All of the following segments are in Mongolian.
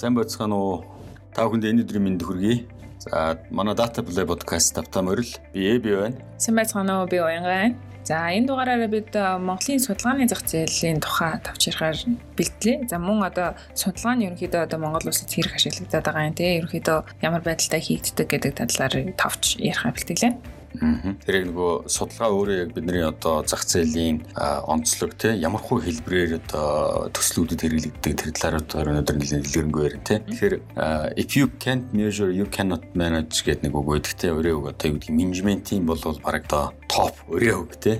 Сайн байцгаана уу? Та бүхэнд энэ өдрийн мэнд хүргэе. За манай Data Play podcast тавтаа морил би Эби байна. Сайн байцгаана уу? Би Уянгай. За энэ дугаараараа бид Монголын судалгааны зах зээлийн тухай тавч ярихаар бэлтлээ. За мөн одоо судалгаа нь ерөнхийдөө одоо Монгол улсад хэрэг ашиглагдаад байгаа юм те. Ерөнхийдөө ямар байдалтай хийгддэг гэдэг талаар тавч ярихаар бэлтгэлээ. Тэр яг нөгөө судалгаа өөрөө яг бидний одоо зах зээлийн онцлог те ямар хуу хэлбэрээр одоо төслүүдэд хэрэглэгддэг тэр талаар өнөөдөр нэлээд илэрэнгүй ярина те. Тэгэхээр if you can't measure you cannot manage гэдэг нэг үг өгдөг те өөрөө үг одоо юу гэдэг менежментийн бол баг одоо топ өөрөө үг те.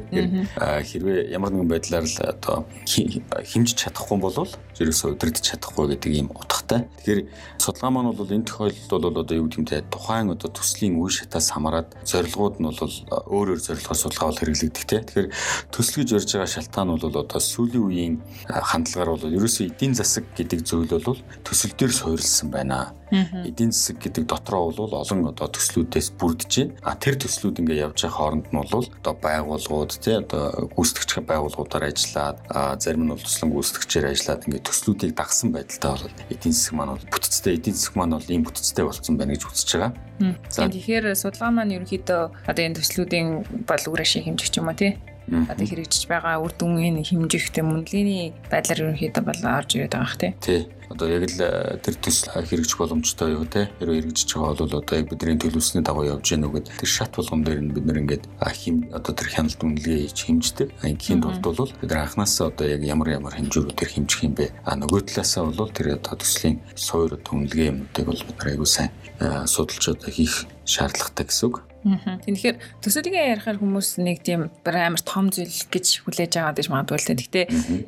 Хэрвээ ямар нэгэн байдлаар л одоо хэмжиж чадахгүй бол ерөөсөө удирдах чадахгүй гэдэг ийм утгатай. Тэгэхээр судалгаа маань бол энэ тохиолдолд бол одоо юу гэдэг юм те тухайн одоо төслийн үе шатаас хамаарат зорилгууд нь бол өөр өөр зорилгоор судалгаа бол хэрэглэгдэх те. Тэгэхээр төсөл гэж ярьж байгаа шалтгаан бол одоо сүүлийн үеийн хандлагаар бол ерөөсөө эдийн засаг гэдэг зүйл бол төсөл дээр суурилсан байна эдийн засаг гэдэг дотроо бол олон одоо төслүүдээс бүрдэж байна. А тэр төслүүд ингээ явж байгаа хооронд нь бол одоо байгууллагууд тий одоо гүйцэтгэгч байгууллагуудаар ажиллаад зарим нь бол туслан гүйцэтгэгчээр ажиллаад ингээ төслүүдийг дагсан байдалтай бол эдийн засаг маань бол бүтцтэй эдийн засаг маань бол ийм бүтцтэй болсон байна гэж үзэж байгаа. За. Тэгэхээр судалгаа маань ерөнхийдөө одоо энэ төслүүдийн бол үр ашиг хэмжих юм уу тий? Одоо хэрэгжиж байгаа үр дүнгийн хэмжихтэй мөндлөгийн байдлаар ерөнхийдөө бол орж ирээд байгаа хэ тий одоо яг л э, тэр төсөл хэрэгжих боломжтой юу те? Хэрвээ хэрэгжиж байгаа бол одоо яг бидний төлөвлөсний дагуу явж гэнэ үгээд тэр шат болгон дээр нь бид нэр ингээд хим одоо тэр хяналт үнэлгээ хийж хэмждэг. Ингийн тулд бол бид анханасаа одоо яг ямар ямар хэмжүүрүүд тэр хэмжих юм бэ? А нөгөө талаасаа бол тэр одоо төслийн суур үнэлгээ юмнуудыг бол бид айгуу сайн э, судалж одоо хийх шаардлагатай гэсэн үг. Тэгэхээр төсөлгийн ярихаар хүмүүс нэг тийм амар том зүйл гэж хүлээж аваад иж магадгүй л дээ. Гэтэ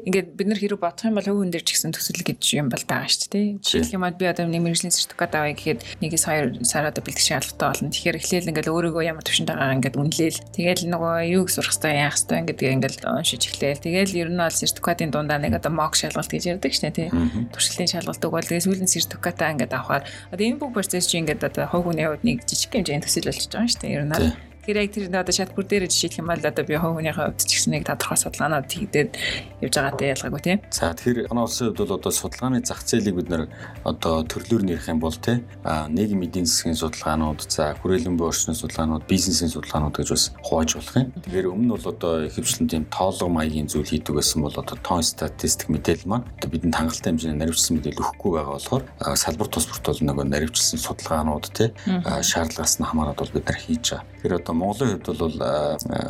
ингээд бид нар хэрэг бодох юм бол хүн дээр ч гэсэн төсөл гэж юм бол байгаа шүү дээ. Жишээлх юм бол би одоо нэг мэрэгжлийн сертификат авъя гэхэд нэгээс хоёр сар одоо бэлтгэх шаардлагатай болно. Тэгэхээр эхлээл ингээд өөрийгөө ямар төвшөнд байгаагаа ингээд үнэлээл. Тэгэл нөгөө юу их сурах хэрэгтэй яах хэрэгтэй ингээд ингээд уншиж эхлээл. Тэгэл ер нь бол сертификатын дундаа нэг одоо мок шалгалт гэж ярьдаг шнэ тий. Туршилтын шалгалт өгвөл тэгээ сүүлийн сертификатаа ингээд авахаар одоо энэ бүх процесс чинь ингээд одоо хувь хүний хувьд нэг жижиг хэмжээний төсөл болчихж байгаа шүү дээ. Ер нь Тэгэхээр яг тэр одоо шатбүр дээр жишээлх юм бол одоо би хувийнхээ хувьд ч гэсэн нэг тодорхой судалгаанууд хийгдээд явж байгаатай ялгаагүй тийм. За тэгэхээр манай улсын хувьд бол одоо судалгааны зах зээлийг бид нэр одоо төрлөөр нэрх юм бол тийм нийгэм эдийн засгийн судалгаанууд, за хүрээлэн буй орчны судалгаанууд, бизнесийн судалгаанууд гэж бас хувааж болох юм. Тэгэхээр өмнө нь бол одоо ихэвчлэн тийм тоолго маягийн зүйл хийдэг байсан бол одоо тоон статистик мэдээлэл маань одоо бидэнд хангалттай хэмжээний наривчлсан мэдээлэл өгөхгүй байгаа болохоор салбар тус бүрт бол нөгөө наривчлсан судалгаанууд тийм шаардлагаас нь хамаарат бол бид нар хийж байгаа. Тэгэхээр одоо Монголын хувьд бол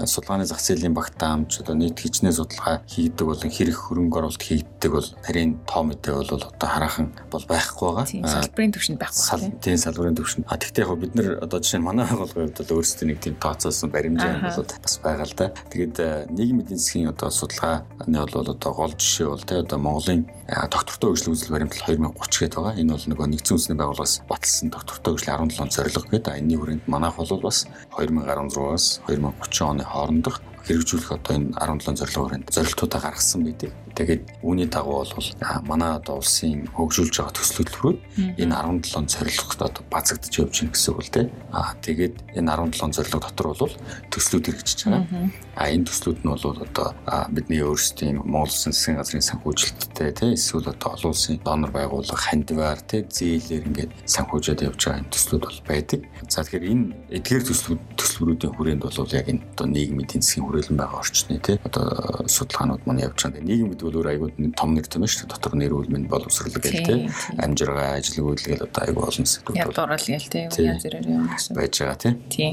судалгааны зах зээлийн багтаамж одоо нийт хичнээн судалгаа хийгдэг болон хэрэг хөрөнгө оруулалт хийгддэг бол харин тоо мэдээ бол одоо хараахан бол байхгүй байгаа. Салбарын төвшөнд байхгүй. Тийм салбарын төвшөнд. А тэгтээ яг бид нар одоо жишээ нь манай байгууллагын хувьд бол өөрсдөө нэг тийм тооцоосон баримжаа бол бас байгаа л да. Тэгээд нийгмийн эдийн засгийн одоо судалгааны бол одоо гол жишээ бол те одоо Монголын доктортой хөгжлийн үзэл баримтлал 2030 гэдэг байгаа. Энэ бол нөгөө нэгдсэн үндэсний байгууллагаас баталсан доктортой хөгжлийн 17 зорилго гэдэг. Энэний хүрээнд манайх бол бас 2016-аас 2030 оны хоорондох хэрэгжүүлэх одоо энэ 17 зорилго хүрээнд зорилтуудаа гаргасан байдаг. Тэгээд үүний дагуу бол манай одоо улсын хөгжүүлж байгаа төсөл хөтөлбөрүүд энэ 17 зорилгот одоо базагдж явж байна гэсэн үг л дээ. Аа тэгээд энэ 17 зорилго дотор бол төслүүд хэрэгжиж байгаа. Аа энэ төслүүд нь бол одоо бидний өөрсдийн Монгол Улсын засгийн газрын санхүүжилттэй тий эсвэл одоо олон улсын донор байгууллага хандивар тий зээлэр ингээд санхүүжээд явж байгаа энэ төслүүд бол байдаг. За тэгэхээр энэ эдгээр төслүүд төслбөрүүдийн хүрээнд бол яг энэ одоо нийгмийн эдийн засгийн хүрээлэн байгаа орчны тий одоо судалгаанууд маань явж байгаа. Нийгэм гэдэг бол өөр айгууд том нэр тийм шүү дээ. Дотор нэр үлмэн боловсрал гэх тий амжиргаа ажил үйлгээл одоо айгуу олон сэдвүүд ядуурал гээл тий янз бүрээр юм гэсэн байж байгаа тий. Тий.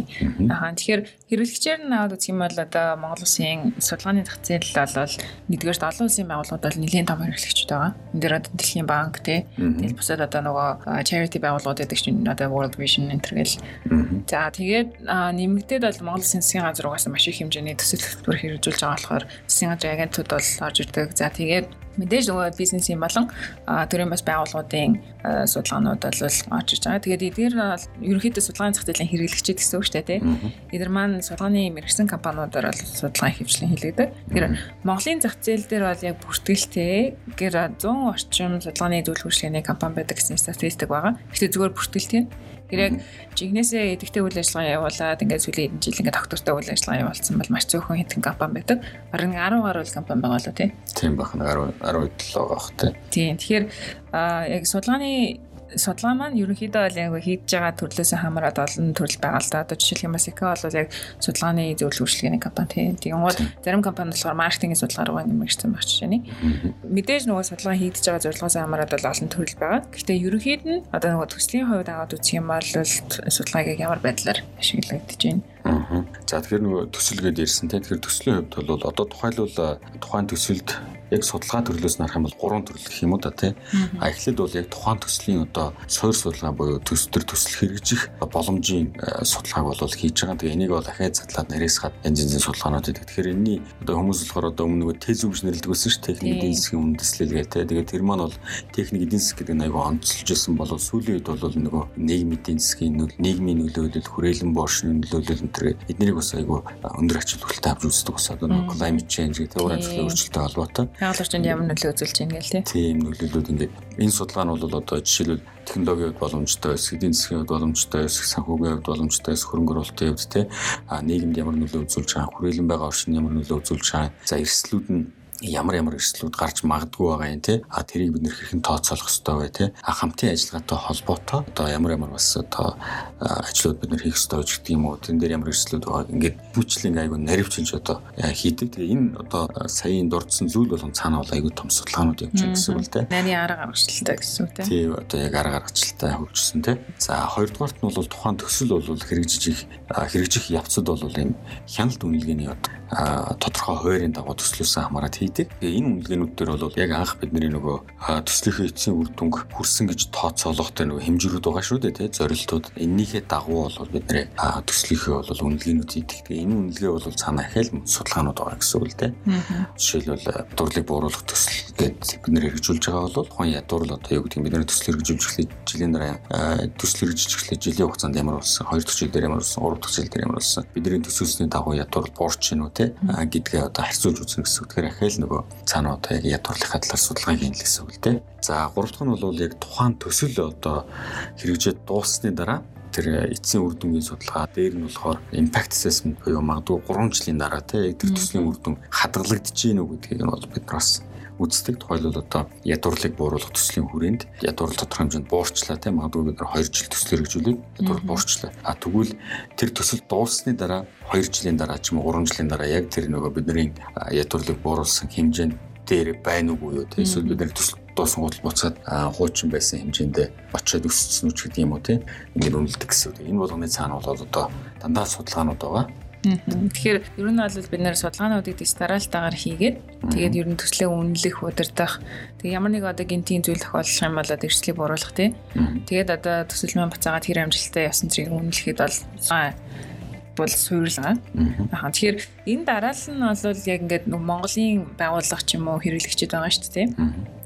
Аа тэгэхээр хэрэглэгчээр нь аваад үзэх юм бол одоо Монгол Улсын судалгааны зах зээл бол нэгдүгээрт олон улсын байгууллагууд бол нэлийн том хэрэглэгчтэй байгаа. Энд дээр одоо дэлхийн банк тий тэгэл бусад одоо нөгөө charity байгууллагууд гэдэг чинь одоо World Vision энэ төр гэл. За тэгээд нэмэгдээд бол Монгол Улсын засгийн газар угаасаа маш их хэмжээний төсөл хөтөлбөр хэрэгжүүлж байгаа болохоор засгийн газрын агентууд бол орж ирдэг. За тэгээд мэдээж нөгөө бизнесийн болон төрийн бас байгууллагуудын судалгаанууд бол орж иж байгаа. Тэгээд эдгээр бол ерөнхийдөө судалгааны зах зээлийн хэрэглэгчид гэсэн үг шүү дээ тий. Эдгээр маань судалгааны мэрэгсэн компаниудаар бол судалгаа хөвчлэн хийлэгдэг. Тэгэхээр Монголын зах зээл дээр бол яг бүртгэлтэй гэр 100 орчим судалгааны зөвлөх үйлчлэгээний компани байдаг гэсэн статистик байгаа. Гэхдээ зүгээр бүртгэлтэй Тэр яг жигнэсээ идэвхтэй үйл ажиллагаа явуулаад ингээд сүүлийн хэдэн жил ингээд доктортой үйл ажиллагаа явуулсан бол маш цөөхөн хэдэн компани байдаг. Бараг 10 гаруй компани байгаа лөө тий. Тийм бах 10 17 байгаа бах тий. Тийм. Тэгэхээр яг судалгааны судалгаа маань ерөнхийдөө бол яг хийж байгаа төрлөөс хамаарат олон төрөл байгаа л да. Одоо жишээлх юм бас Эко бол яг судалгааны зөвлөл үйлчилгээний компани тийм. Тийм гол зарим компани болохоор маркетингийн судалгаа руу нэмэгдсэн баг жишээний. Мэдээж нөгөө судалгаа хийгдэж байгаа зорилгоос хамаарат бол олон төрөл байгаа. Гэхдээ ерөнхийд нь одоо нөгөө төслийн хувьд аваад үзэх юм бол судалгааг ямар байдлаар ашиглагдаж байна. Аа. За тэгэхээр нөгөө төсөлгээд ирсэн те. Тэгэхээр төслийн хувьд бол одоо тухайлбал тухайн төсөлд яг судалгаа төрлөөс нарах юм бол гурван төрөл гэх юм уу та тий. А эхлээд бол яг тухайн төслийн одоо суур судалгаа буюу төс төр төсөл хэрэгжих боломжийн э, судалгааг бол хийж байгаа. Тэгээ энийг бол ахаад задлаад нарийсгаад янз янзын судалгаанууд гэдэг. Тэгэхээр энэний одоо хүмүүс болохоор одоо өмнө нөгөө тез үгж нэрлдэг байсан шүү техник эдийн засгийн үндэслэлгээ тий. Тэгээ тэр маань бол техник эдийн засаг гэдэг нь айгүй онцлж ирсэн бол сүүлийн үед бол нөгөө нийгмийн эдийн засгийн нөл нийгмийн нөлөөлөл хүрээлэн боошны нөлөөлөл энэ төр эднийг бас айгүй өндөр ач холбогдолтой авч үздэг бас одоо нөгөө climate change гэдэг уран зохиолын өөрчлөлттэй холбоотой Яагаад ч ямар нөлөө үзүүлж байна тий. Тийм нөлөөлүүд ингээд энэ судалгаа нь бол одоо жишээлбэл технологийн хувьд боломжтой эс, эдийн засгийн хувьд боломжтой эс, санхүүгийн хувьд боломжтой эс, хөрөнгө оруулалтын хувьд тий. А нийгэмд ямар нөлөө үзүүлж байгаа, хүрээлэн байгаа орчин ямар нөлөө үзүүлж байгаа. За эрсдлүүд нь ямар ямар эрсдлүүд гарч магадгүй байгаа юм те. А тэрийг бид нэр хэрхэн тооцоолох ёстой вэ те? А хамтын ажиллагаатай холбоотой одоо ямар ямар бас одоо ажлууд бид нэр хийх ёстой гэж гэдэг юм уу? Тэн дээр ямар эрсдлүүд байгааг ингээд бүчлэн айгу наривчилж одоо хийдэг. Тэгээ энэ одоо саяын дурдсан зүйл болгон цаана бол айгу том судалгаанууд явж байгаа гэсэн үг те. Нарийн арга гаргачлалтай гэсэн үг те. Тийм одоо яг арга гаргачлалтай хөгжсөн те. За хоёрдугаарт нь бол тухайн төсөл бол хэрэгжиж их хэрэгжих явцад бол юм хяналт үнэлгээний тодорхой хуваарийн дагуу төслөөсөн хамаарат хийдэг. Тэгээ энэ үнэлгээнүүд дээр бол яг анх бидний нөгөө төслийнхээ эцсийн үр дүнг хүрсэн гэж тооцоолохтой нөгөө хэмжүүрүүд байгаа шүү дээ тий зорилтууд. Эннийхээ дагуу бол бид нэр төслийнхээ бол үнэлгээнүүд хийдэг. Тэгээ энэ үнэлгээ бол цаана ахаал судалгаанууд байгаа гэсэн үг л тий. Жишээлбэл дурлыг бууруулах төсөл гэдэг бид нэр хэрэгжүүлж байгаа бол тухайн ядуур л одоо юу гэдэг бид нэр төсөл хэрэгжүүлж эхлэх жилийн дараа төсөл хэрэгжиж эхлэх жилийн хугацаанд ямар болсон, хоёр дахь жил дээр ямар болсон, гурав дахь жил дээр ямар болсон. Бидний төсөлсний дагуу ядуур буурч гинүү те гэдгээ одоо харьцуулж үзнэ гэсэн үг. Тэгэхээр ахаал нөгөө цаана одоо яг ядуурлахад талаар судалгаа хийн л гэсэн үг л те. За гурав дахь нь бол яг тухайн төсөл одоо хэрэгжээд дууссаны дараа тэр эцсийн үр дүнгийн судалгаа дээр нь болохоор impact assessment буюу магадгүй 3 жилийн дараа тий тэр төслийн үр дүн хадгалагдаж гин үү гэдгийг нь бол бид бас үздэг. Тухайлбал одоо ядуурлыг бууруулах төслийн хүрээнд ядуурл тодорхой хэмжээнд буурчлаа тийм магадгүй бид 2 жил төсөл хэрэгжүүлээд ядуурл буурчлаа. А тэгвэл тэр төсөл дууссаны дараа 2 жилийн дараа ч юм уу 3 жилийн дараа яг тэр нөгөө бидний ядуурлыг бууруулсан хэмжээнд дээр байна уу юу тийм эсвэл бид нар төсөл дуусан гол буцаад хуучин байсан хэмжээндээ очиод өссөн үуч гэдэг юм уу тийм ингээд үнэлдэг гэсэн үг. Энэ болгоны цаана бол одоо дандаа судалгаанууд байгаа. Тэгэхээр ер нь бол бид нэр судалгаануудыг дистаралтаагаар хийгээд тэгээд ер нь төслөө үнэлэх, удирдах. Тэгээд ямар нэг одоо гинтийн зүйл тохиолдох юм бол эрсдлийг бууруулах тий. Тэгээд одоо төсөл маань бацаагаад хэр амжилттай явсан зэрэг үнэлэхэд бол бол суйрлаа. Аа тэгэхээр энэ дараал нь бол яг ингээд Монголын байгууллага ч юм уу хэрэглэгчид байгаа шүү дээ.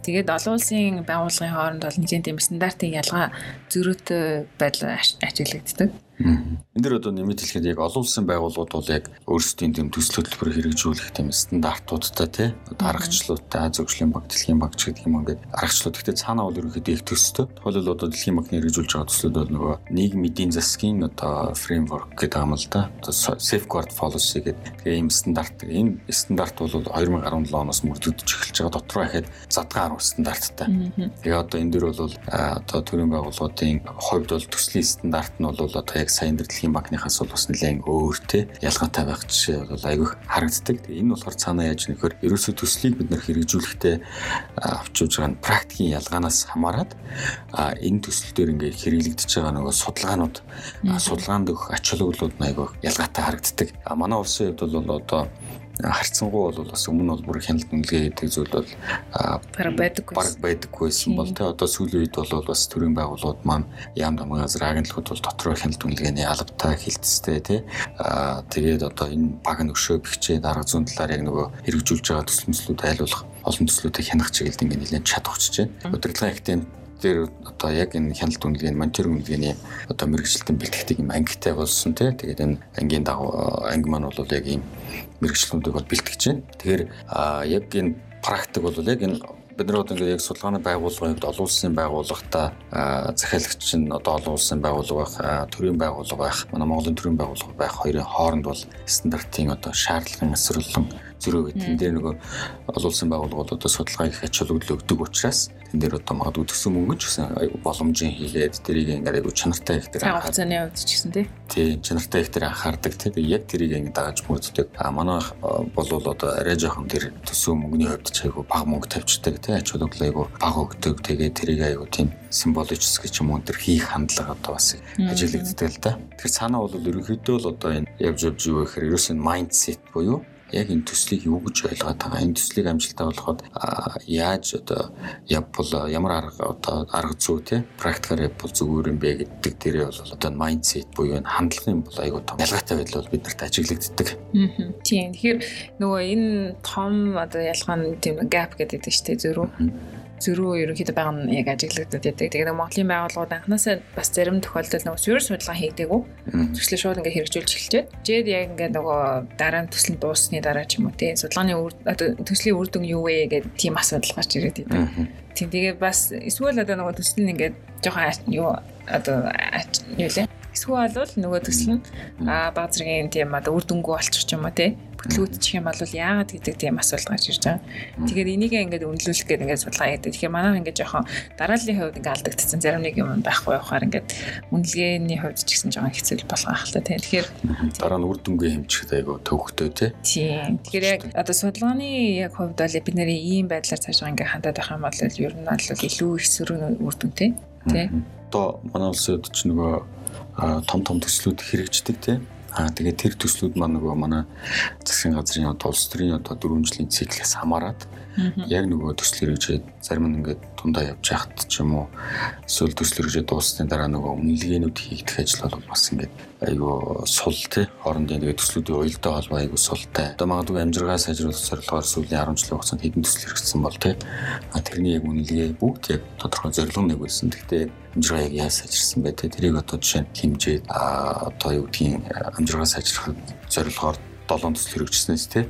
Тэгээд олон улсын байгууллагын хооронд бол нэгэн тийм стандартын ялгаа зөрүүтэй байдлаар ажиглагддаг. Энд дэр одоо нэмэт хэлэхэд яг олон улсын байгууллагууд бол яг өөрсдийн тийм төсөл хөтөлбөр хэрэгжүүлэх тийм стандартуудтай тий аргачлалуудтай зөвшлийн баг, дэлхийн баг ч гэдэг юм ингээд аргачлалууд гэхдээ цаанаа бол ерөнхийдөө их төстэй. Тухайлбал одоо дэлхийн банкны хэрэгжүүлж байгаа төслүүд бол нөгөө нийгэм эдийн засгийн одоо фреймворк гэдэг юм л да. Одоо safeguard policy гэдэг тийм стандарт. Энэ стандарт бол 2017 оноос мөрдөгдөж эхэлж байгаа дотроо ихэд задгаа 10 стандарттай. Тэгээ одоо энэ дэр бол одоо төрийн байгууллагуудын хувьд бол төслийн стандарт нь бол одоо яг саяны дэлхийн банкныхаас бол бас нэлээд өөр те ялгаатай байх жишээ бол айгүй харагддаг. Энэ болохоор цаанаа яаж нөхөр ерөөсөө төслийг бид нэр хэрэгжүүлэхдээ авч явж байгаа практикийн ялгаанаас хамаарат энэ төсөл дээр ингээ хэрэглэгдэж байгаа нөгөө судалгаанууд судалгаанд өгөх ач холбогдлууд айгүй ялгаатай харагддаг. Манай улсын хувьд бол одоо харцсангуу бол бас өмнө бол бүр хяналт үнэлгээ гэдэг зүйл бол баг байдаггүй баг байдаггүйсэн бол тэ одоо сүүлийн үед бол бас төрийн байгууллагууд маань яам дамгын газар агентлагууд бол дотроо хяналт үнэлгээний албатай хилцтэй тэ тэгээд одоо энэ баг нөшөө бихчээ дарга зүүн талаар яг нөгөө хэрэгжүүлж байгаа төсөлмслүүд айлуулах олон төслүүдийг хянах чиглэлд ингээ нэлээд чадахч чинь удирдлагын актын дээр одоо яг энэ хяналт үнэлгээний монитор үнэлгээний одоо мэрэгчлэлтэн бэлтгэдэг юм ангитай болсон тий. Тэгээд энэ ангийн дагуу анги маань бол яг ийм мэрэгчлүүдийг бол бэлтгэж байна. Тэгэхээр яг энэ практик бол яг энэ бид нар одоо ингээд яг судалгааны байгууллагын хувьд олон улсын байгууллагатай захиалагч нь одоо олон улсын байгууллага байх, төрийн байгууллага байх, манай Монголын төрийн байгууллага байх хоёрын хооронд бол стандартын одоо шаардлагын эсрэлэн зөрөө гэдэг. Тэн дээр нөгөө олон улсын байгууллагууд одоо судалгаа их ач холбогдол өгдөг учраас тэн дээр одоо магадгүй төсөн мөнгө ч гэсэн боломжийн хийгээд тэрийг ингээд айгу чанартай их дээр анхаарцааны хувьд ч гэсэн тий. Тий, чанартай их дээр анхаардаг тий. Яг тэрийг ингээд дагаж мөрддөг. А манай бол одоо арай жоохон тэр төсөн мөнгөний хувьд ч айгу бага мөнгө тавьчихдаг тий. Ач холбогдол айгу бага өгдөг. Тэгээд тэрийг айгу тийм символичс гэж юм уу тэр хийх хандлага одоо бас ажиглагддаг л да. Тэгэхээр цаанаа бол ерөнхийдөө л одоо энэ явж явж юу гэхээр ерөөс нь майндсет буюу яг энэ төслийг юу гэж ойлгоод байгаа. Энэ төслийг амжилттай болгоход яаж одоо явбал ямар арга одоо арга зүй те практикаар явбал зүгээр юм бэ гэдэг дээрээ бол одоо майндсет буюу энэ хандлагын бол айгуу том ялгаатай байдал бол бид нарт ажиглагддаг. Аа. Тийм. Тэгэхээр нөгөө энэ том одоо ялгаа нь тийм gap гэдэг чинь шүү дээ зөрүү зөрүү ерөнхийдөө байгаа нь яг ажиглагдаад байдаг. Тэгээд Монголын байгууллагууд анханасаа бас зарим тохиолдолд нөгөө суурь судалгаа хийдэггүй. Төслөө шууд ингээ хэрэгжүүлж эхэлчихэд. Жээд яг ингээ нөгөө дараа нь төсөл нь дууссаны дараа ч юм уу тий судалгааны төслийн үр дүн юу вэ гэдэг тийм асуудал гарч ирээд байдаг. Тийм тэгээд бас эсвэл одоо нөгөө төсөл нь ингээ жоохон юу одоо юу лээ Эсвэл бол нөгөө төсөл нь аа баг зэргийн тийм одоо үр дүнгүй болчих юм уу те бүтлгүүдчих юм бол яагаад гэдэг тийм асуулт гарч ирж байгаа. Тэгэхээр энийг ингээд үнэлүүлэх гэдэг ингээд судалгаа хийдэг. Тэгэхээр манай ингээд жоохон дарааллын хувьд ингээд алдагдсан зарим нэг юм байхгүй явахаар ингээд үнэлгээний хувьд ч гэсэн жоохон хэцүү болох ах л та тийм. Тэгэхээр дараа нь үр дүнгээ хэмжихэд айгу төвхтэй те. Тийм. Тэгэхээр яг одоо судалгааны яг хувьд бол бид нарын ийм байдлаар цаашаа ингээд хандаад байх юм бол ер нь бол илүү их сөрөг үр дүнтэй. Тэ. Одоо манай улсад ч нөгөө том том төслүүд хэрэгждэг тийм. Аа тэгээд тэр төслүүд маань нөгөө манай засгийн газрын одоо улс төрийн одоо 4 жилийн циклээс хамаарат яг нөгөө төсөл хэрэгжээд зарим нь ингээд тундаа явж яхад ч юм уу эсвэл хэрэгжээд дууссаны дараа нөгөө үнэлгээнүүд хийгдэх ажил бол бас ингээд айгүй сул тий хоорондын тэгээд төслүүдийн уялдаа холбоо айгүй султай. Одоо магадгүй амжиргаа сайжруулах зорилгоор сүүлийн 10 жилийн хугацаанд хэдэн төсөл хэрэгжсэн бол тий а тэрний яг үнэлгээ бүгд яг тодорхой зорилго нэг байсан. Гэхдээ амжиргаа яг яаж сайжирсан бэ тий тэрийг одоо жишээ нь хэмжээд а одоо юу гэдгийг амжиргаа сайжрах зорилгоор 7 төсөл хэрэгжснээс тий.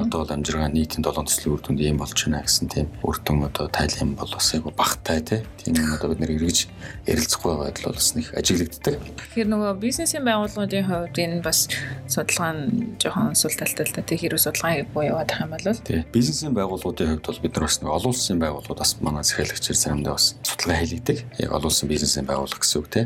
Одоо бол амжиргаа нийтийн 7 төслийн үр дүнд ийм болж байна гэсэн тийм өртөн одоо тайлан бол бас айгу багтай тий. Тийм одоо бид нэр эргэж ярилцахгүй байдал бол бас нэг ажиглагддаг. Тэгэхээр нөгөө бизнесийн байгууллагуудын хувьд энэ бас судалгаа нь жоохон сул талтай л та тий хэрэг судалгаа хийхгүй яваад байх юм бол тий. Бизнесийн байгууллагуудын хувьд бол бид нар бас нэг олон улсын байгууллагууд бас манай захиалагчаар заримдаа бас судалгаа хийлэгдэг. Яг олон улсын бизнесийн байгууллага гэсэн үг тий.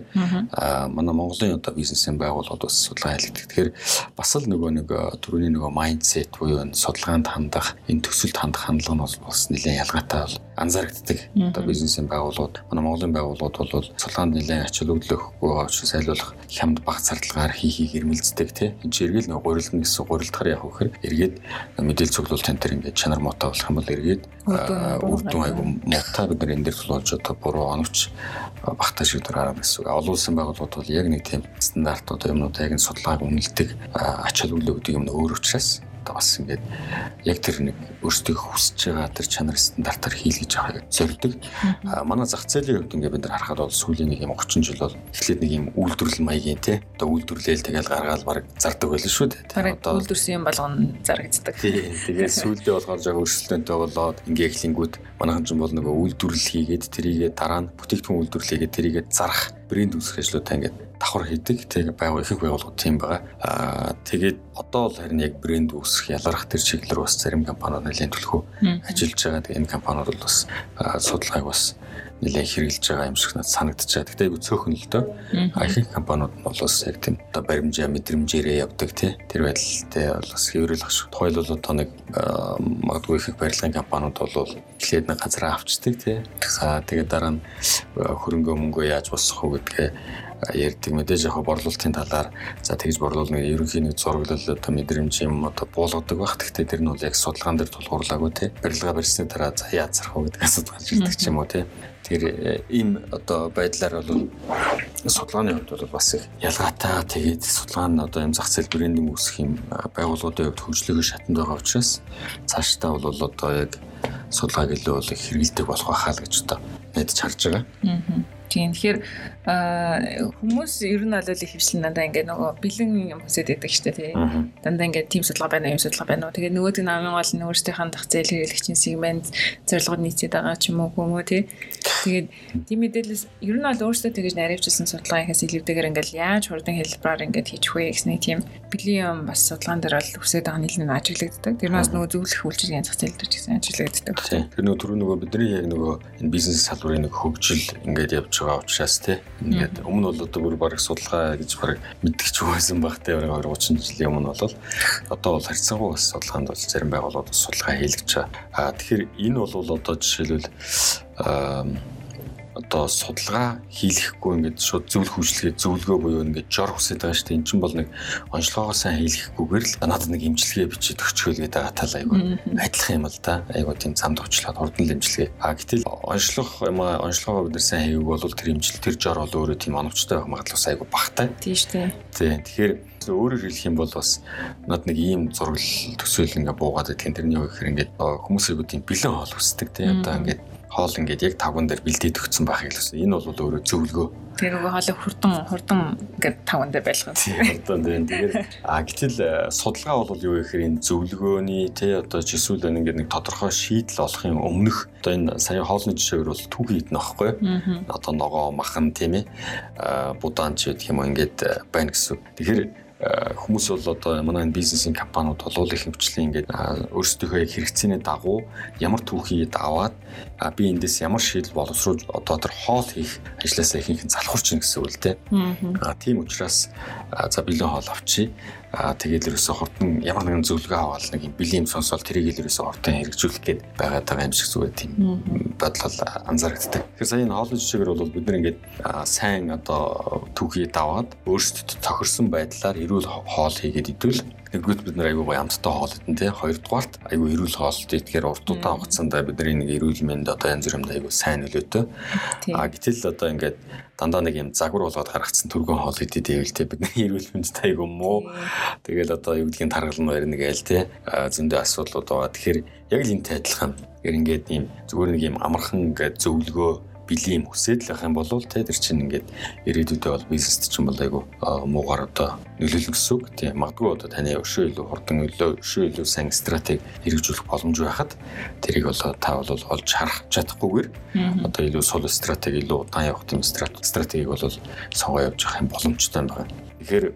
Аа манай Монголын одоо бизнесийн байгууллагууд бас судалгаа хийлэгдэг. Тэгэхээр бас л нөгөө нэг түрүүний нөгөө майндсет буюу энэ судалгаанд хандах, энэ төсөлд хандах хандлага нь бас нэлээд ялгаатай бол анзаарэгддэг. Одоо бизнесийн байгууллагууд, манай Монголын байгууллагууд бол судалгаанд нэлээд ач холбогдол өгөхгүй учраас айлуулах хямд баг цардлагаар хийхийг эрмэлздэг тий. Энэ чинь эргэл нөгөө гурилдна гэсэн гурилдахаар явах гэхээр эргээд мэдээлэл цуглуул тантер ингээд чанар муутай болох юм бол эргээд үр дүн айгу муутай бид нар энэ дээр тулж одоо буруу оновч багтаа шиг дараа гэсэн үг. Олон улсын байгууллагууд бол яг нэг тийм стандартууд юмнууд яг нь судалгааг үнэлдэг ач холбогдол өгдөг юм өөр учраас бас ингээд яг тэр нэг өөрсдөө хүсэж байгаа тэр чанар стандартаар хийлгэж байгаа зорддог. Манай зах зээлийн хувьд ингээд бид нар харахад бол сүүлийн нэг юм 30 жил бол эхлээд нэг юм үйлдвэрлэл маягийн те одоо үйлдвэрлээл тэгэл гаргаал баг зардаг байлаа шүү дээ. Одоо үйлдвэрсэн юм болгоно зарагддаг. Тийм. Тэгээд сүүлдээ болохоор жоо өрсөлдөөнтэй болоод ингээ эхлэнгүүд манайхан ч бол нөгөө үйлдвэрлэл хийгээд тэрийгээ дараа нь бүтээгдэхүүн үйлдвэрлэл хийгээд тэрийгээ зарах брэнд үүсгэх ажлуудаа ингээд давхар хийдэг. Тэг байгуу ихэнх байгууллагууд тийм байгаа. Аа тэгээд одоо бол харин яг брэнд үүсгэх ялгарх төр чиглэлээр бас зарим компаниуд нэлээд төлхөө ажиллаж байгаа. Тэгээд энэ компаниуд бол бас судалгааг бас нэлээд хэрэгжилж байгаа юм шиг надад санагдаж байгаа. Гэтэ айгүй цөөхөн л дөө. А ихэнх компаниуд нь бол бас яг тийм одоо баримжаа мэдрэмжээрээ явдаг тий. Тэр байдалтай бол бас хэврэлэх шүү. Тухайлбал одоо нэг магадгүй ихэнх барилгын компаниуд бол эхлээд нэг газар авчдаг тий. За тэгээд дараа нь хөрөнгө мөнгөө яаж босгох вэ гэдгээ ярьдаг мэдээж яг борлуулалтын талаар за тэгж борлуулна ерөнхийн нэг зураглал одоо мэдрэмж юм одоо буулгадаг байх. Гэхдээ тэр нь бол яг судалгаан дээр тулгуурлаагүй тий. Барилга барьсны дараа за яаж зарах вэ гэдэг асуудал гарч ирдэг ч юм уу тий. Тэгэхээр ийм одоо байдлаар бол судалгааны хувьд бол бас их ялгаатай. Тэгээд судалгаа нь одоо юм зах зээл брендинг үүсэх юм байгууллагуудын хувьд хөгжлөгийн шатанд байгаа учраас цаашдаа бол одоо яг судалгааг илүү бол хэрэгэлдэг болох байхаа л гэж одоо найдаж харж байгаа. Тийм тэгэхээр хүмүүс ер нь бол их хвчлэн дандаа ингээд нөгөө бэлэн юм хүсэж байдаг дээ тий. Дандаа ингээд тим судалгаа байна, юм судалгаа байна уу. Тэгээд нөгөөд нь амын гол нь өөрсдийнхээ дах зээл хэрэглэгчийн сегмент зорилгод нийцээд байгаа ч юм уу хүмүү тий. Тэгээд тийм мэдээлэлс ер нь бол өөрсдөө тэгэж наривчилсан судалгааныхаас илүүтэйгээр ингээд яаж хурдан хэлбэраар ингээд хийчих вэ гэсний тийм бэлэн юм бас судалгаан дээр бол үсээд байгаа нэлээд ажиглагддаг. Тэр нас нөгөө зөвлөх үйлчилгээний зах зээл дээр ч гэсэн ажиглагддаг. Тэр нөгөө түрүү нөгөө бидний яг нөгөө энэ бизнес салбарын нэг хөгжил ингээд явж байгаа учраас тий. Ингээд өмнө бол одоо бүр баг судалгаа гэж баг мэдгч байсан багтай 20 30 жилийн өмнө бол одоо бол харьцангуй бас судалгаанд бол зарим байгууллагууд судалгаа хийлгэж байгаа. Аа тэгэхээр энэ бол одоо жишээлбэл одоо судалгаа хийлгэхгүй ингээд шууд зөвлөх хүчлэгээ зөвлөгөө буюу ингээд жор хүсэж байгаа шүү дээ. Эн чинь бол нэг онцлогоо сайн хийлгэхгүйгээр л надад нэг имчилгээ бичиж өгчөөл гэдэг байгаа тал айгүй адилхан юм л да. Айгүй тийм замд очлоод хурдан имчилгээ. А гэтэл онцлог юм аа онцлогоо бид нар сайн хийвэг бол тэр имчил тэр жор бол өөрөө тийм оновчтой байх магадлал айгүй багтай. Тийм шүү дээ. Тийм. Тэгэхээр өөрөөр хэлэх юм бол бас над нэг ийм зургал төсөөл ингээ буугаад байдаг. Тэрний үг гэхээр ингээд хүмүүс айгүй тийм бэлэн хоол хүсдэг тийм. Одоо ингээд хоол ингээд яг тавган дээр бэлдээд өгсөн байхыг л үсэн. Энэ бол өөрөө зөвлөгөө. Тэр нөгөө хоолыг хурдан хурдан ингээд тавган дээр байлгах. Хурдан дээр. Тэгэхээр а гэтэл э, судалгаа бол юу гэхээр энэ зөвлөгөөний тий одоо жисүүл ингээд нэг тодорхой шийдэл олохын өмнөх одоо энэ сая хоолны жишээгээр бол түүх хийдэн аахгүй. Одоо ногоо махан тийм ээ будаан ч гэх юм ингээд э, байна гэсэн. Тэгэхээр хүмүүс бол одоо манай энэ бизнесийн компаниуд бол их хвчлэн ингээд өөрсдийнхөө яг хэрэгцээний дагуу ямар түүхийд аваад би эндээс ямар шийдэл боловсруулж одоо тэр хоол хийх ажлаасаа ихэнх нь залхуурч ийн гэсэн үг л дээ. Аа тийм учраас за бэлэн хоол авчи. Аа тэгээд л ерөөсө хурдан ямар нэгэн зөвлөгөө аваад нэг юм бэлэм сонсоод тэрийг л ерөөсө хурдан хэрэгжүүлэх гээд байгаа даа юм шиг зүгээр тийм бодлол анзаарэгддэг. Тэгэхээр сая энэ хоолны жишээгээр бол бид нар ингээд сайн одоо түүхийд аваад өөрсдөд тохирсон байдлаар эрүүл хоол хийгээд идвэл нэгдүгээр бид нар аягүй гоё амттай хоол идэн тий хоёрдугаарт аягүй эрүүл хоол идтэгэхээр урт удаан хугацаанд бидний нэг эрүүл мэнд одоо янз бүрийн аягүй сайн нөлөөтэй а гэтэл одоо ингээд дандаа нэг юм загвар болгоод гаргацсан түргэн хоол идэв гэвэл тий бидний эрүүл мэндэд аягүй муу. Тэгэл одоо юу гэдгийг таргал нь барина гээл тий зөндөө асуудлууд байгаа. Тэгэхээр яг л энтэй адилхан ингээд ийм зүгээр нэг юм амархан ингээд зөвлөгөө бэлийм хүсэл байх юм бол те тэр чинь ингээд ирээдүйдээ бол бизнест чинь бол айгу муугар одоо нөлөөлнө гэсэн үг. Тийм магадгүй одоо таны өшөө илүү хурдан өлөө өшөө илүү сайн стратеги хэрэгжүүлэх боломж байхад тэрийг бол та бол олж харах чадахгүйгээр одоо илүү сул стратеги илүү удаан явах тийм стратегийг бол сонгоо явж явах юм боломжтой байна. Тэгэхээр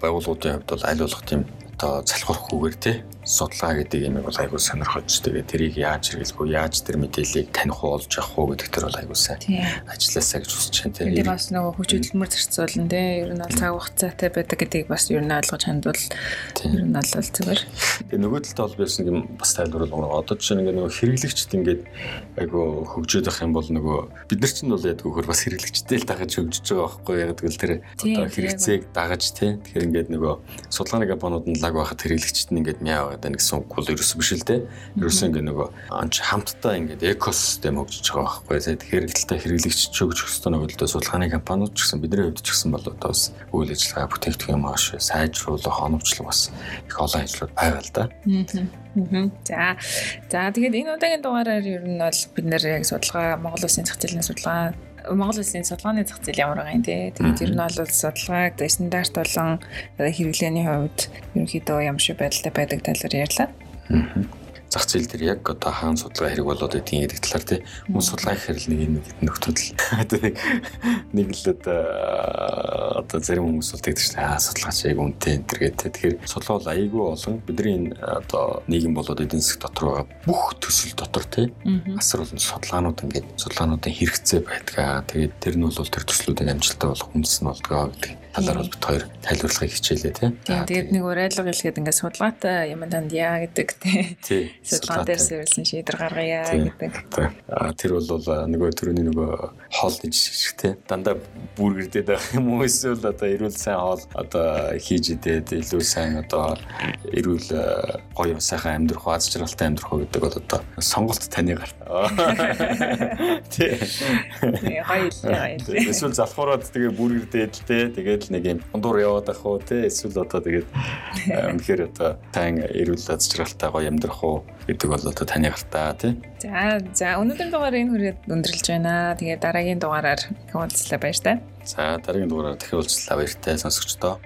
байгууллагуудын хувьд бол аль болох тийм одоо залхуурахгүйгээр те судалгаа гэдэг юм бол айгүй сонирхож тэгээ тэрийг яаж хэрэглэх вэ? Яаж тэр мэдээллийг таних болж авах вэ гэдэг тэр бол айгүй сайн ажилласаа гэж хүсэж байна тийм. Тэр бас нөгөө хүч хөдөлмөр зарцуулна тийм. Ер нь бол цаг хугацаатай байдаг гэдгийг бас ер нь ойлгож хандвал ер нь бол зүгээр. Тэгээ нөгөө талд бол байсан юм бас тайлбарлал одоо жишээ нь нөгөө хэрэглэгчд ингээд айгүй хөгжөөд авах юм бол нөгөө бид нар чинь бол ядгүй хөр бас хэрэглэгчтэй л дагаж хөгжиж байгаа байхгүй яг гэвэл тэр одоо хэрэгцээг дагаж тийм. Тэгэхээр ингээд нөгөө судалгааны компаниуд нь лаг байхад хэрэглэгчд нь ингээд мяа байгаад байна гэсэн үг бол ерөөс биш л дээ. Ерөөс ингээ нөгөө анч хамтдаа ингээд экосистем хөгжиж байгаа байхгүй. Тэгэхээр хэлтэй хэрэглэгч чөгж өстой нөгөөлдөө судалгааны компаниуд ч гэсэн бидний хувьд ч гэсэн бол одоо бас үйл ажиллагаа бүтээгдэхүүн маш сайжруулах, оновчлох бас их олон ажлууд байгаа л да. За. За тэгээд энэ удаагийн дугаараар ер нь бол бид нэр яг судалгаа Монгол Улсын зах зээлийн судалгаа Монгол Улсын судалгааны зах зээл ямар байгаа юм те. Тэгээд ер нь бол судалгааг стандарт болон хэрэглээний хувьд ерөнхийдөө ямар шиг байдалтай байдаг талаар ярьлаа. Аа зах зээл дээр яг одоо хаан судалгаа хэрэг болоод байдгийг гэдэг талаар тий. Хүмүүс судалгаа гэхэр л нэг нэг нөхдөд л одоо нэг нэг л одоо зарим хүмүүс бол тэгдэг чинь аа судалгаач яг үнэтэй энэ төр гэдэг. Тэгэхээр судалгаа бол айгүй олон. Бидний энэ одоо нийгэм болоод эдийн засаг дотор байгаа бүх төсөл дотор тий. Асар олон судалгаанууд ингээд судалгаануудын хэрэгцээ байдгаа. Тэгээд тэр нь бол тэр төслүүдийн амжилттай болох үндэс нь болдгоо гэдэг талаар бол бит хоёр тайлбарлахыг хичээлээ тий. Тэгээд нэг урайлга хэлгээд ингээд судалгаатай юм танд яа гэдэг тий. Судалгаан дээр суурилсан шийдвэр гаргая гэдэг. Аа тэр бол нөгөө төрөний нөгөө хоолны жишг шиг тий. Дандаа бүргэрдээд байх юм уу эсвэл одоо эрүүл сайн хоол одоо хийж идээд илүү сайн одоо эрүүл гоё сайхан амьдрах уу аз жаргалтай амьдрах уу гэдэг бол одоо сонголт таны гарт. Тий. Гоё л. Эсвэл залхуураад тэгээ бүргэрдээд л тий. Тэгээд л нэг юм дундуур яваад ах уу те эсвэл одоо тэгээд үнэхээр одоо тань эрүүл зажралтай гоё амьдрах уу гэдэг бол одоо таны гартаа тий. За за өнөөдрийн дугаар энэ хүрээд өндөрлж байна. Тэгээд дараагийн дугаараар уулзлаа баяр та. За дараагийн дугаараар дахин уулзлаа баяр та сонсогчдоо.